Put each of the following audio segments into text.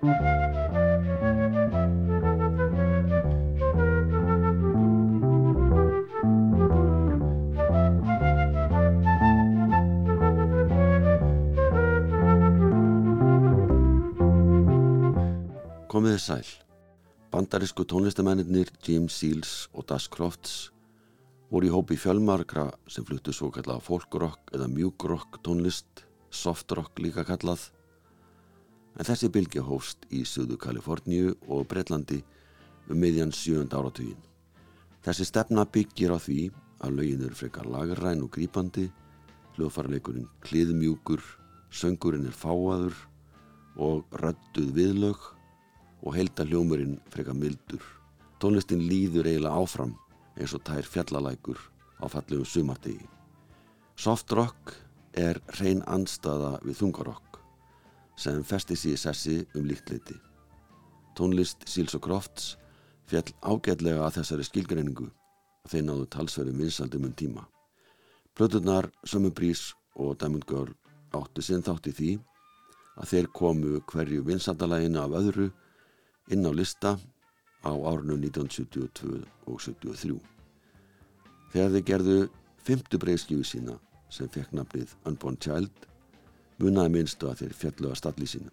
Komiði sæl. Bandarísku tónlistamennir Jim Seals og Das Crofts voru í hópi fjölmarkra sem fluttu svo kallað folkrock eða mjúkrock tónlist, softrock líka kallað. En þessi bylgi hófst í Suðu Kaliforníu og Breitlandi um miðjan sjönda áratugin. Þessi stefna byggir á því að lögin eru frekar lagræn og grípandi, hljóðfarleikurinn kliðmjúkur, söngurinn er fáaður og rödduð viðlög og heilta hljómurinn frekar mildur. Tónlistin líður eiginlega áfram eins og tær fjallalækur á fallegum sumartegi. Soft rock er reyn anstaða við þungarokk sem festi sér í sessi um líktleiti. Tónlist Seals og Crofts fjall ágætlega að þessari skilgreiningu og þeir náðu talsverðum vinsaldum um tíma. Plöturnar Summer Breeze og Diamond Girl áttu sinn þátt í því að þeir komu hverju vinsaldalæginu af öðru inn á lista á árunum 1972 og 73. Þegar þeir gerðu fymtu breyðskjöfu sína sem fekk nafnið Unborn Child munaði minnstu að þeir fjallu að stalli sína.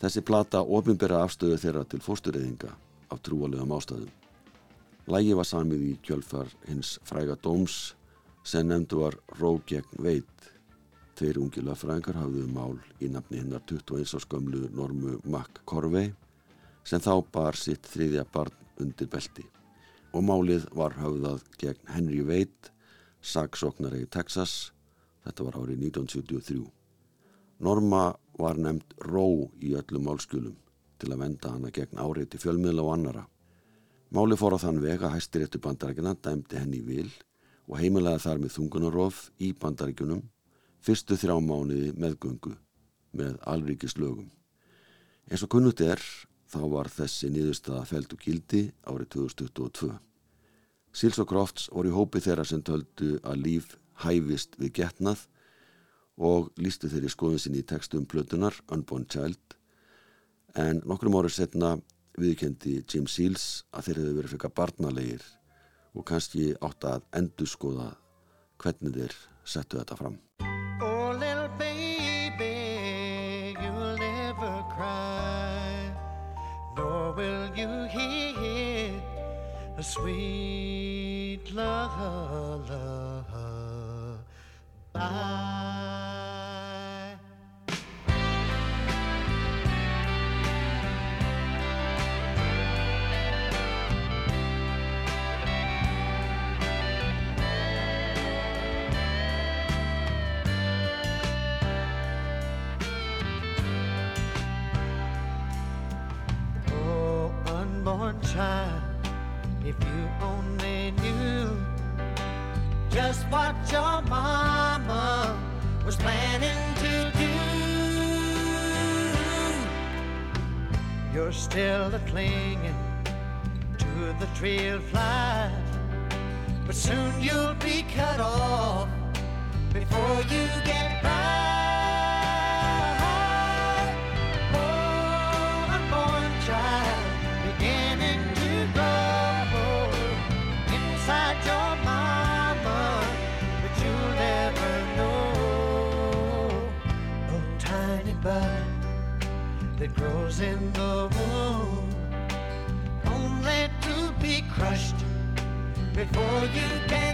Þessi plata ofinbera afstöðu þeirra til fóstureyðinga af trúalegum ástæðum. Lægi var samið í kjölfar hins fræga dóms sem nefndu var Róg gegn veit. Tveir ungi löffræðingar hafðu mál í nafni hinnar 21 á skömmlu normu McCorvey sem þá bar sitt þriðja barn undir belti og málið var höfðað gegn Henry Wade, sagsóknari í Texas, þetta var árið 1973. Norma var nefnd ró í öllum málskjölum til að venda hana gegn áriði fjölmiðla og annara. Máli fór á þann veg að hæstiréttu bandarækina dæmdi henni vil og heimilega þar með þungunarof í bandarækjunum fyrstu þrjá mánuði meðgöngu með alríkis lögum. Eins og kunnugt er Þá var þessi niðurstaða fælt og gildi árið 2022. Sils og Crofts voru í hópi þeirra sem töldu að líf hæfist við getnað og lístu þeirri skoðun sinni í textum Plötunar, Unborn Child en nokkrum árið setna viðkendi Jim Seals að þeir hefðu verið fyrir barnalegir og kannski átt að endur skoða hvernig þeir settu þetta fram. a sweet lullaby. You're still a clinging to the trail life, but soon you'll be cut off before you get by. Unborn child, beginning to grow inside your mama, but you'll never know. Oh, tiny bud that grows in the before you can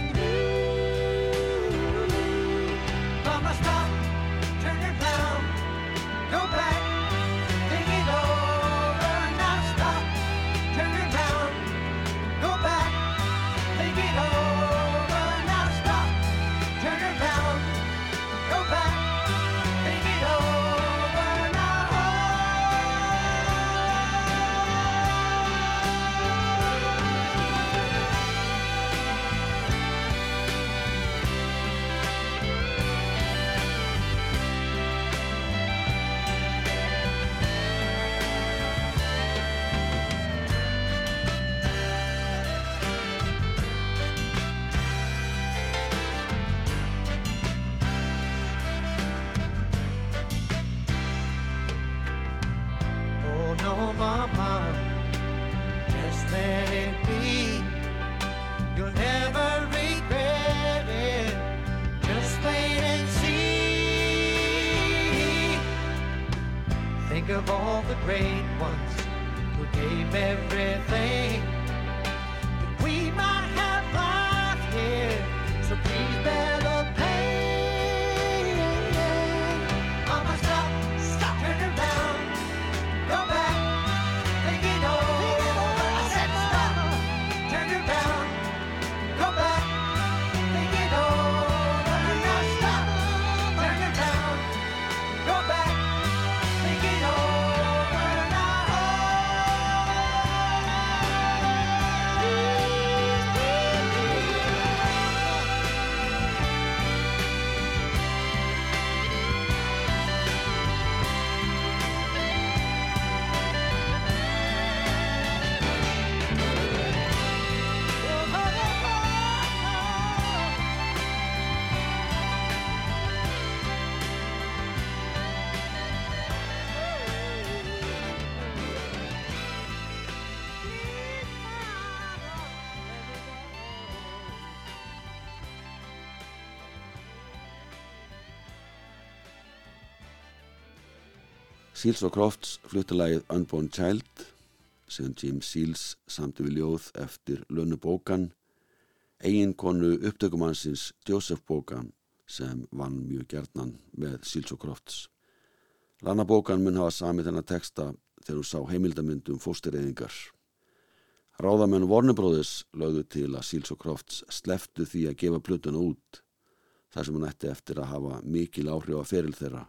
Seals og Crofts fluttalagið Unborn Child sem Jim Seals samti við ljóð eftir Lönnu Bókan eiginkonu upptökumannsins Joseph Bókan sem vann mjög gerðnan með Seals og Crofts. Lana Bókan mun hafa samið þennan texta þegar hún sá heimildamyndum fóstireyðingar. Ráðamenn Warner Brothers lögðu til að Seals og Crofts sleftu því að gefa plötuna út þar sem hún ætti eftir að hafa mikil áhrif á feril þeirra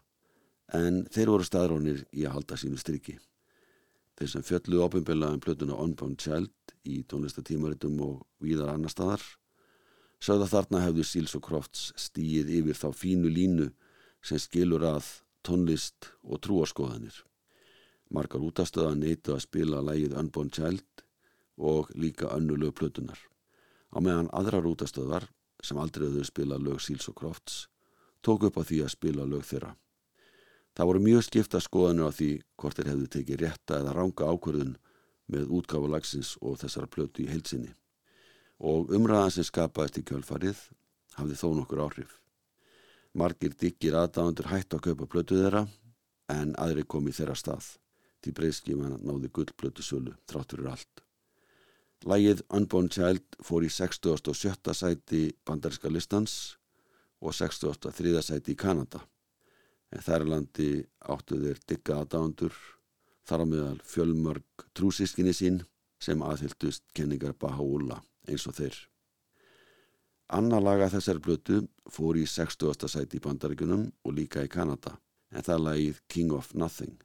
en þeir voru staðrónir í að halda sínu striki. Þeir sem fjöllu ofinbjölaðum plötuna Unbound Child í tónlistatímaritum og víðar annar staðar sögða þarna hefðu Seals og Crofts stíið yfir þá fínu línu sem skilur að tónlist og trúaskoðanir. Margar útastöða neytu að spila lægið Unbound Child og líka önnulegu plötunar. Á meðan aðrar útastöðar sem aldrei höfðu spila lög Seals og Crofts tók upp á því að spila lög þeirra. Það voru mjög skipta skoðanir á því hvort þeir hefðu tekið rétta eða ranga ákvörðun með útgáfa lagsins og þessara plötu í heilsinni. Og umræðan sem skapaðist í kjölfarið hafði þó nokkur áhrif. Margir diggir aðdáðundur hætt að kaupa plötu þeirra en aðri kom í þeirra stað. Því breyðskíman náði gullplötu sölu þráttur allt. Lægið Unborn Child fór í 67. sæti bandaríska listans og 63. sæti í Kanada en þærlandi áttu þeir digga aðdándur þar á meðal fjölmörg trúsískinni sín sem aðhyldust kenningar Baha'u'llah eins og þeir. Anna laga þessari blötu fór í 60. sæti í bandaríkunum og líka í Kanada en það lagið King of Nothing.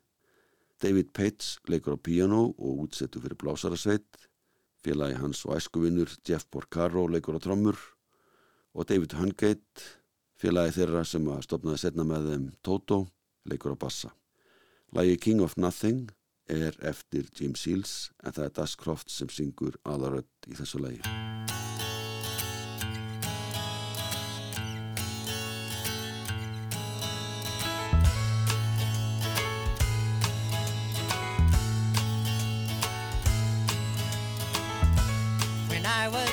David Pates leikur á piano og útsettu fyrir blásarasveit, félagi hans og æskuvinnur Jeff Porcaro leikur á trommur og David Hungate Félagi þeirra sem að stopnaði setna með þeim Toto leikur á bassa. Lagi King of Nothing er eftir James Seals en það er Das Croft sem syngur aðarödd í þessu. When I was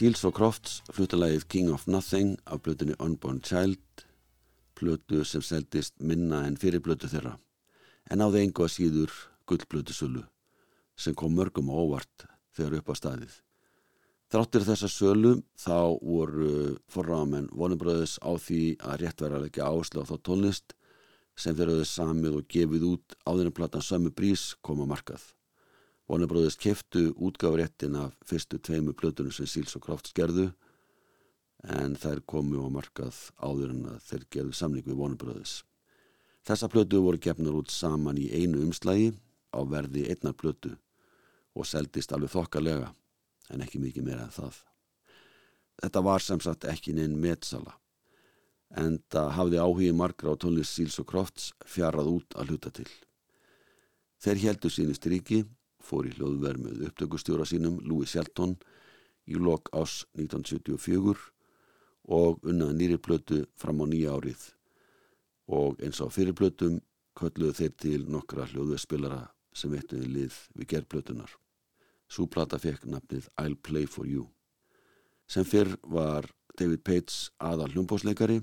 Seals og Crofts fluttalagið King of Nothing af blötunni Unborn Child blötu sem seldist minna en fyrir blötu þeirra en áði engu að síður gullblötu sölu sem kom mörgum óvart þegar upp á staðið. Þráttir þessa sölu þá voru forráðamenn vonubröðis á því að rétt vera að leggja áherslu á þá tónlist sem þeir hafði samið og gefið út áðurinn platan Sömmu Brís koma markað. Vonubröðis keftu útgáðuréttin af fyrstu tveimu blötunum sem Síls og Krafts gerðu en þær komu á markað áður en að þeir gerðu samling við vonubröðis. Þessa blötu voru gefnar út saman í einu umslægi á verði einnar blötu og seldist alveg þokkalega en ekki mikið meira en það. Þetta var sem sagt ekki neinn meðsala en það hafði áhugið margra á tónlist Síls og Krofts fjarað út að hluta til. Þeir heldu síni stríki, fór í hljóðverð með upptökustjóra sínum Louis Shelton í lok ás 1974 og unnað nýri plötu fram á nýja árið og eins á fyrirplötum kölluðu þeir til nokkra hljóðverðspilara sem eittuði lið við gerðplötunar. Súplata fekk nafnið I'll Play For You. Sem fyrr var David Pates aðal hljómbósleikari,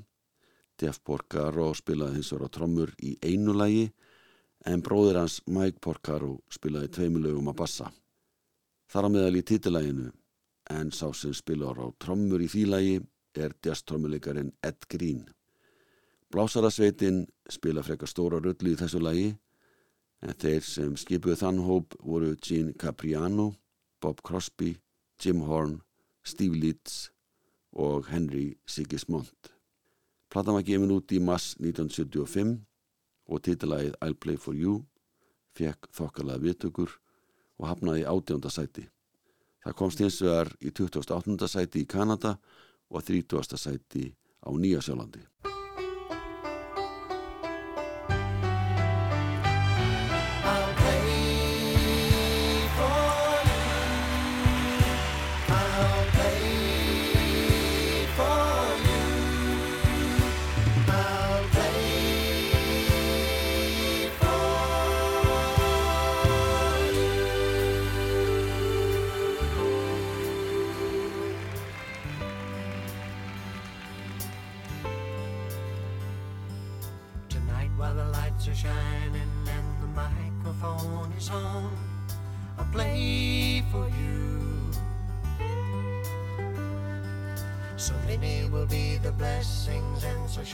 Jeff Porcaro spilaði hins vegar á trommur í einu lagi en bróður hans Mike Porcaro spilaði tveimilögum að bassa. Þar á meðal í títilæginu en sá sem spilar á trommur í því lagi er jazztrommuleikarin Ed Green. Blásarasveitin spila frekar stóra rullu í þessu lagi en þeir sem skipuðu þann hóp voru Gene Capriano, Bob Crosby, Jim Horn, Steve Leeds og Henry Sigismond. Platan var gefin út í mass 1975 og titilægið I'll Play For You fekk þokkarlega viðtökur og hafnaði í átjónda sæti. Það komst hins vegar í 28. sæti í Kanada og 30. sæti á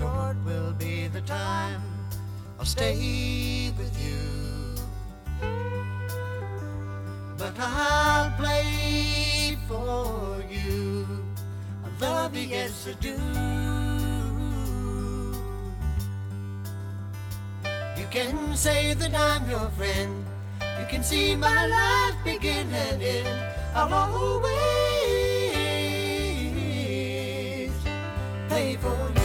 short will be the time I'll stay with you. But I'll play for you. I love you, yes, I do. You can say that I'm your friend. You can see my life begin and end. I'll always play for you.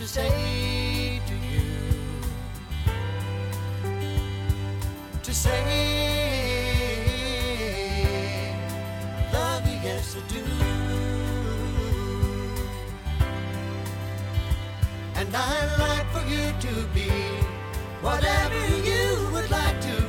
To say to you. To say, love you, yes I do. And I'd like for you to be whatever you would like to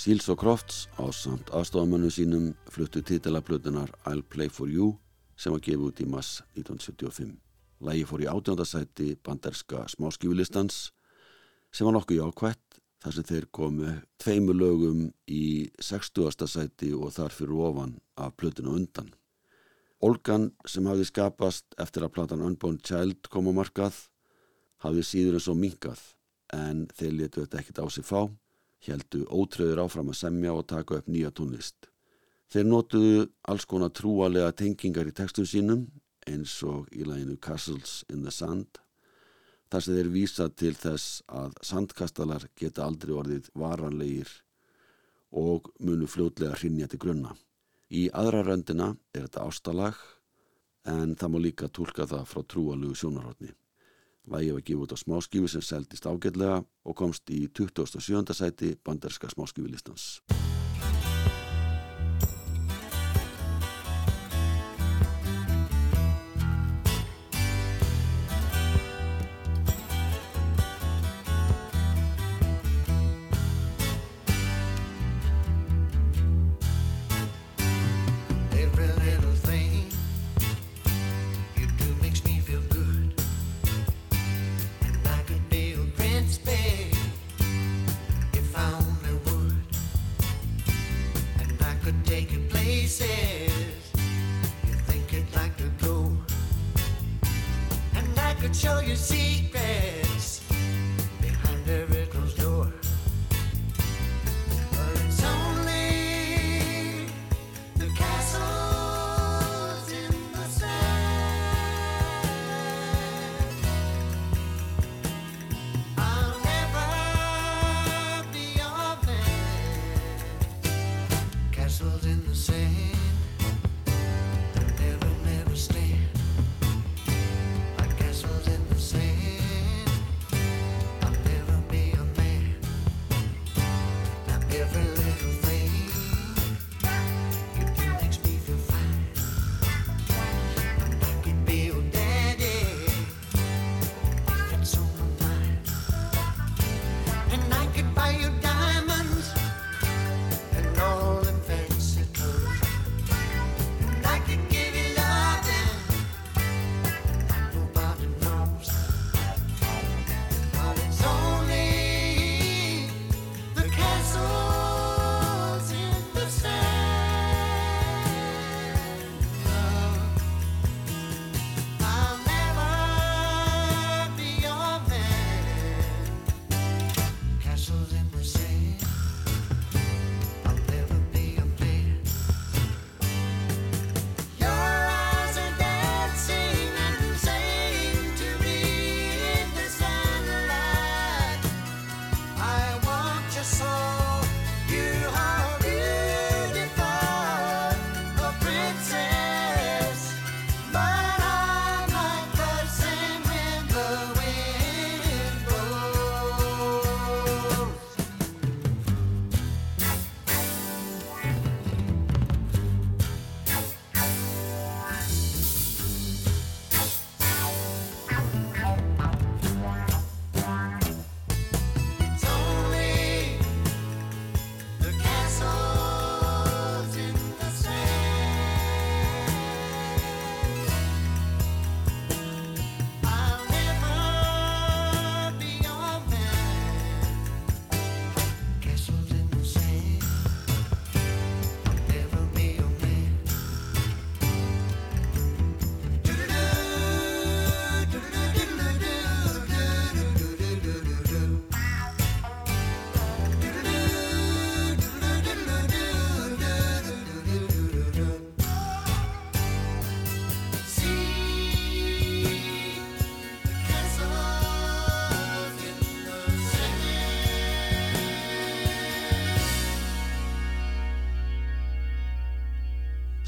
Seals og Crofts á samt aðstofamönnu sínum fluttu titilaplutunar I'll Play For You sem var gefið út í mass 1975. Lægi fór í átjóndasæti banderska smáskjúlistans sem var nokkuð jákvætt þar sem þeir komu tveimu lögum í 60. sæti og þar fyrir ofan af plötinu undan. Olgan sem hafði skapast eftir að platan Unborn Child kom á markað hafði síður en svo minkað en þeir letu þetta ekkert á sig fá, heldu ótröður áfram að semja og taka upp nýja tónlist. Þeir notuðu alls konar trúalega tengingar í textum sínum eins og í læginu Castles in the Sand þar sem þeir vísa til þess að sandkastalar geta aldrei orðið varanlegir og munu fljótlega hrinja til grunna. Í aðra röndina er þetta ástalag en það má líka tólka það frá trúalugu sjónarhóttni. Lægi var gefið út á smáskífi sem seldist ágætlega og komst í 27. sæti banderska smáskífilistans.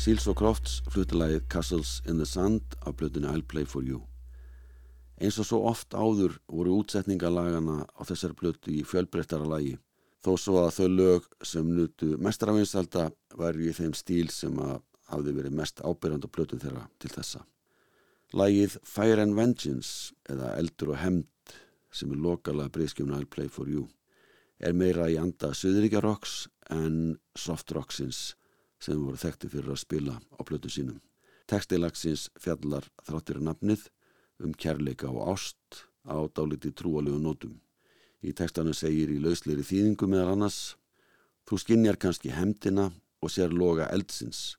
Seals og Crofts flutalagið Castles in the Sand af blöðinu I'll Play For You. Eins og svo oft áður voru útsetningalagana á þessar blödu í fjölbreyttara lagi þó svo að þau lög sem nutu mestarafinsalda væri í þeim stíl sem að hafði verið mest ábyrjand á blödu þeirra til þessa. Lagið Fire and Vengeance eða Eldur og Hemd sem er lokalega breyskjöfna I'll Play For You er meira í anda söðuríkjarrocks en softrrocksins sem voru þekkti fyrir að spila á plötu sínum. Tekstilagsins fjallar þráttir nafnið um kærleika og ást á dáliti trúalegu nótum. Í tekstana segir í lausleiri þýðingu meðal annars Þú skinnjar kannski hemdina og sér loga eldsins.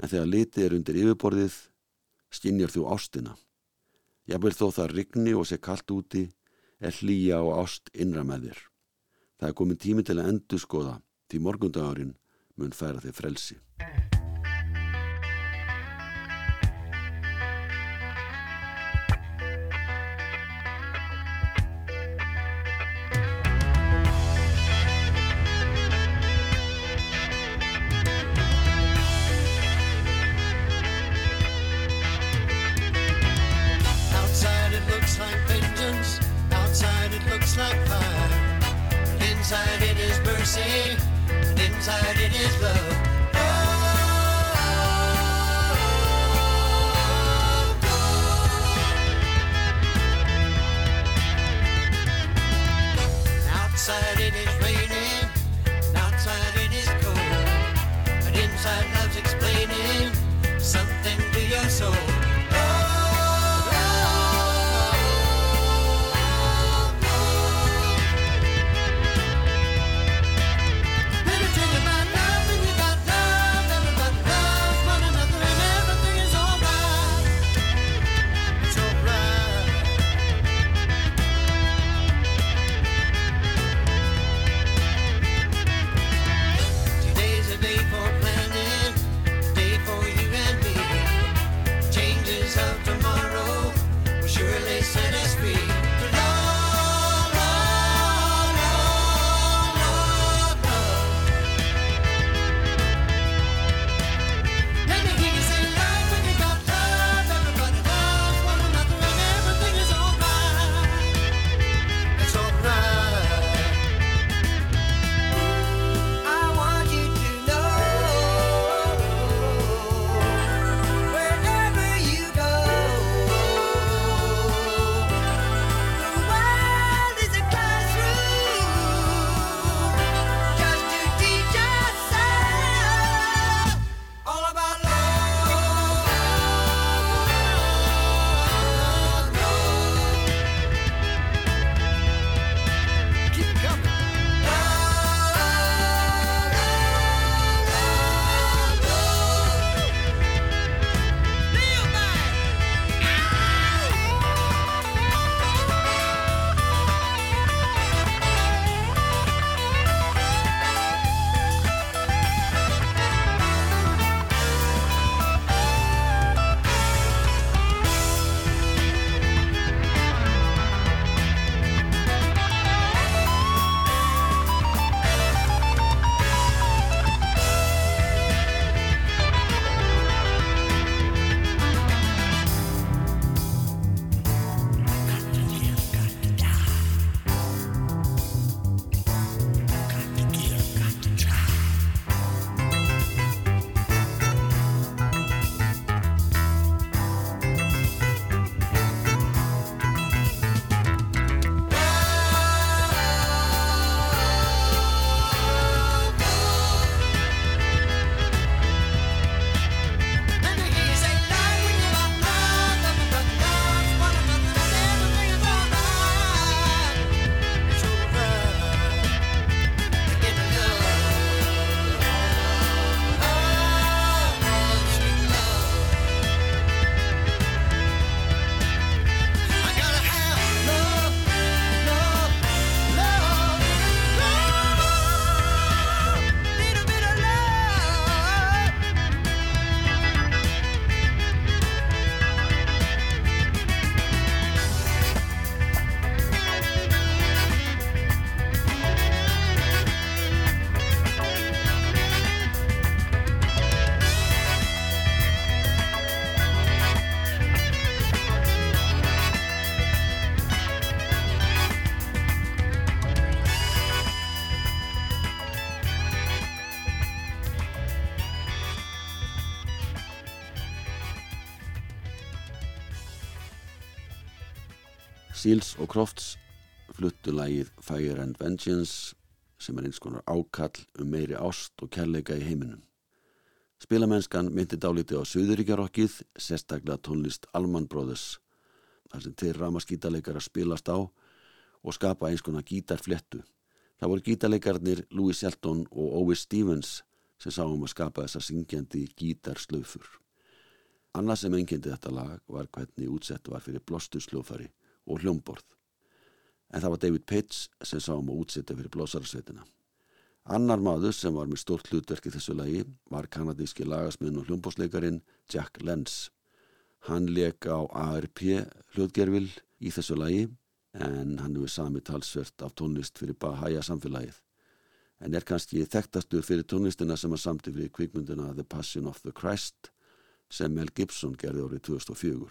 En þegar liti er undir yfirborðið skinnjar þú ástina. Ég vil þó það rigni og sé kallt úti er hlýja og ást innra með þér. Það er komin tími til að endur skoða því morgundagurinn mun færa þig frelsi. Seals og Crofts fluttu lægið Fire and Vengeance sem er eins konar ákall um meiri ást og kærleika í heiminum. Spilamennskan myndi dáliti á Suðuríkjarokkið, sérstaklega tónlist Alman Brothers, þar sem þeir ramaskítarleikar að spilast á og skapa eins konar gítarflettu. Það voru gítarleikarnir Louis Shelton og Ovis Stevens sem sáum um að skapa þessa syngjandi gítarslöfur. Annað sem engendi þetta lag var hvernig útsett var fyrir blósturslöfari og hljómborð. En það var David Pitts sem sáum að útsetta fyrir blósararsveitina. Annar maður sem var með stórt hlutverki þessu lagi var kanadíski lagasmiðn og hljómbósleikarin Jack Lenz. Hann leka á ARP hlutgerfil í þessu lagi en hann hefur sami talsvert af tónlist fyrir Bahá'í samfélagið en er kannski þekktastur fyrir tónlistina sem að samti fyrir kvikmyndina The Passion of the Christ sem Mel Gibson gerði árið 2004.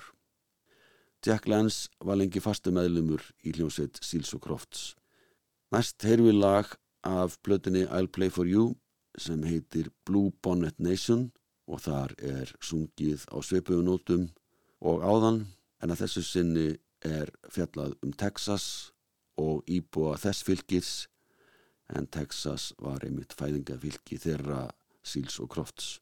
Jack Lance var lengi fastu meðlumur í hljómsveit Seals og Crofts. Næst heyrðu við lag af blötinni I'll Play For You sem heitir Blue Bonnet Nation og þar er sungið á sveipugunótum og áðan en að þessu sinni er fjallað um Texas og íbúa þess fylgis en Texas var einmitt fæðingafylgi þeirra Seals og Crofts.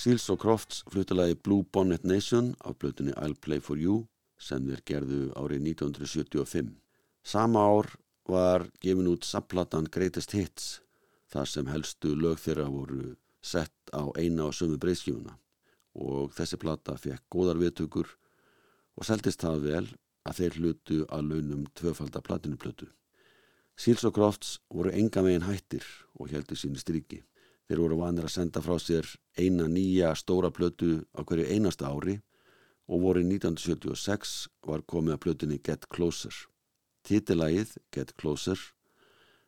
Seals og Crofts fluttilagi Blue Bonnet Nation af blötunni I'll Play For You sem þeir gerðu árið 1975. Sama ár var gefin út samplatan Greatest Hits þar sem helstu lög þeirra voru sett á eina og sömu breyskjúna og þessi plata fekk góðar viðtökur og seldist það vel að þeir hlutu að launum tvöfaldar platinuplötu. Seals og Crofts voru enga megin hættir og heldur sínu stryki. Þeir voru vanir að senda frá sér eina nýja stóra plötu á hverju einasta ári og voru 1976 var komið að plötunni Get Closer. Titilægið Get Closer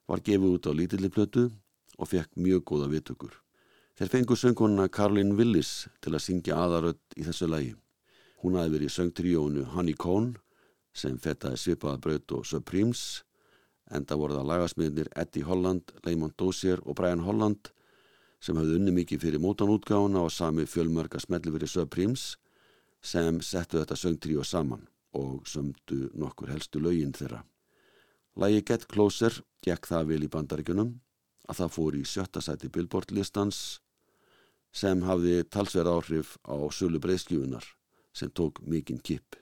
var gefið út á lítilli plötu og fekk mjög góða viðtökur. Þeir fengu söngkonuna Karlin Willis til að syngja aðarödd í þessu lægi. Hún hafi verið í söngtríónu Honey Cone sem fettaði svipaða braut og Supremes en það voru það lagasmiðnir Eddie Holland, Leymond Dozier og Brian Holland sem hafði unni mikið fyrir mótanútgáðuna og sami fjölmörg að smelli fyrir Supremes sem settu þetta söngtríó saman og sömdu nokkur helstu lögin þeirra. Lægi Get Closer gekk það vil í bandaríkunum að það fór í sjötta sæti Billboard listans sem hafði talsverð áhrif á sölu breyskjufunar sem tók mikinn kipp.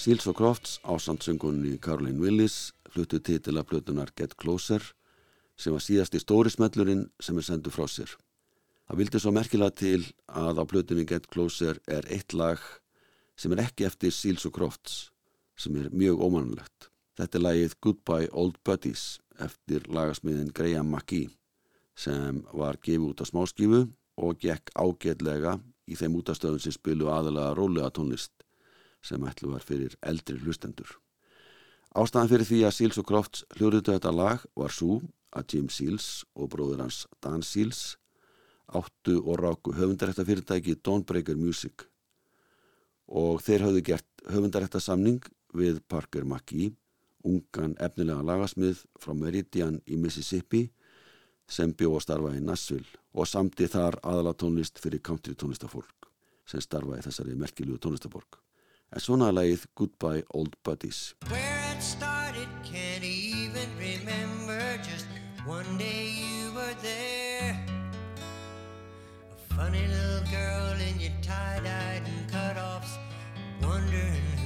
Seals og Crofts á sandsöngunni Caroline Willis fluttu titila plötunar Get Closer sem var síðasti stórismellurinn sem er sendu frá sér. Það vildi svo merkilega til að á plötunni Get Closer er eitt lag sem er ekki eftir Seals og Crofts sem er mjög ómanulegt. Þetta er lagið Goodbye Old Buddies eftir lagasmiðin Graham McGee sem var gefið út á smáskifu og gekk ágætlega í þeim útastöðun sem spilu aðalega rólega tónlist sem ætlu var fyrir eldri hlustendur. Ástæðan fyrir því að Seals og Crofts hljóruðu þetta lag var svo að Jim Seals og bróður hans Dan Seals áttu og ráku höfundarætta fyrirtæki Dawnbreaker Music og þeir hafðu gert höfundarætta samning við Parker McGee, ungan efnilega lagasmið frá Meridian í Mississippi sem bjó að starfa í Nashville og samti þar aðala tónlist fyrir country tónlistafólk sem starfa í þessari merkilugu tónlistaborg. En svona lagið Goodbye Old Buddies. Where it started, can't even remember. Just one day you were there. A funny little girl in your tie-dyed and cut-offs, wondering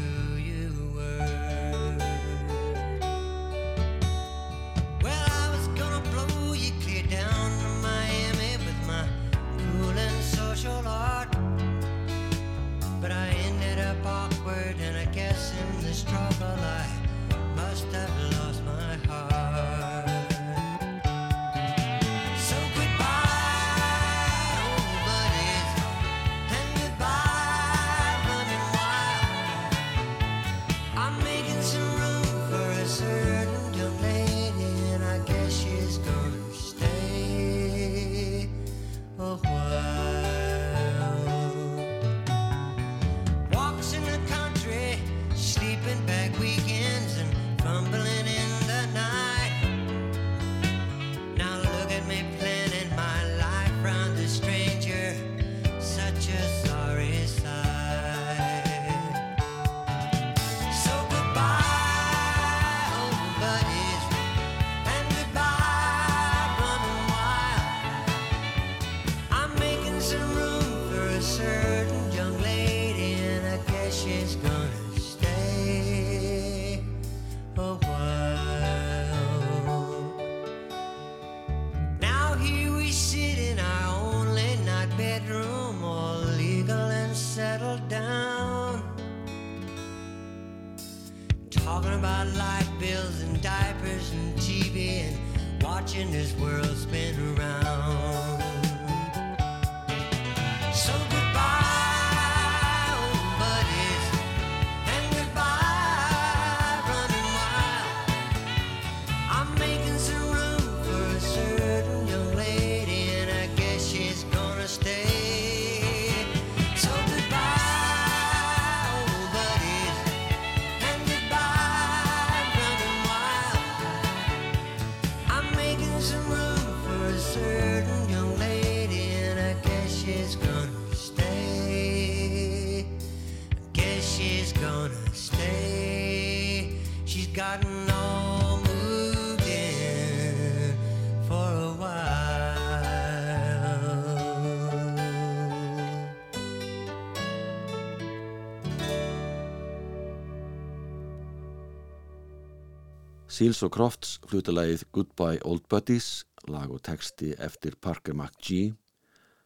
Seals og Crofts flutalagið Goodbye Old Buddies, lag og texti eftir Parker McGee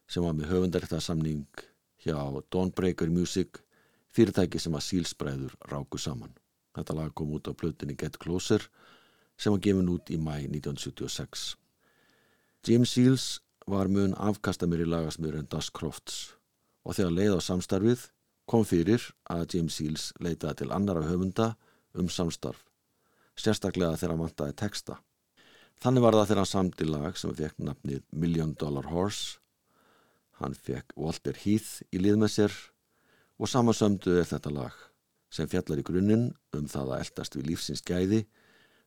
sem var með höfundaréttasamning hjá Dawnbreaker Music, fyrirtæki sem að Seals bræður ráku saman. Þetta lag kom út á plötunni Get Closer sem var gefin út í mæ 1976. Jim Seals var mun afkastamir í lagasmiður en Das Crofts og þegar leið á samstarfið kom fyrir að Jim Seals leitaði til annara höfunda um samstarf sérstaklega þegar hann vantaði texta. Þannig var það þegar hann samdi lag sem fekk nafnið Million Dollar Horse. Hann fekk Walter Heath í lið með sér og samansömdu er þetta lag sem fjallar í grunninn um það að eldast við lífsins gæði,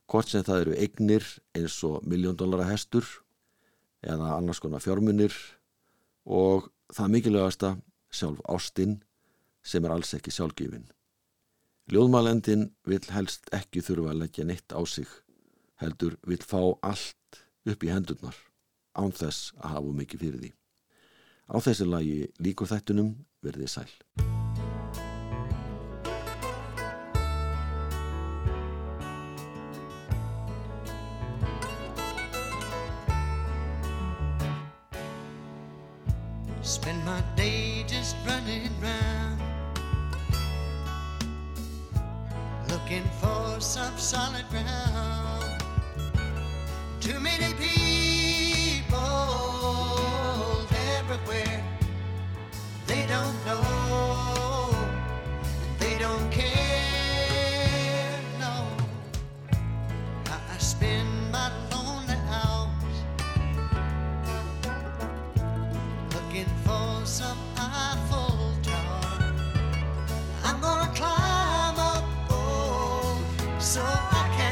hvort sem það eru eignir eins og Million Dollar hestur eða annars konar fjármunir og það mikilvægasta sjálf ástinn sem er alls ekki sjálfgefin. Ljóðmælendin vil helst ekki þurfa að leggja neitt á sig, heldur vil fá allt upp í hendurnar, án þess að hafa mikið fyrir því. Á þessi lagi líkur þættunum verðið sæl. Spend my day just running for some solid ground. Too many people.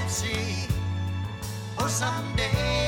see. Oh, someday.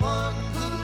one who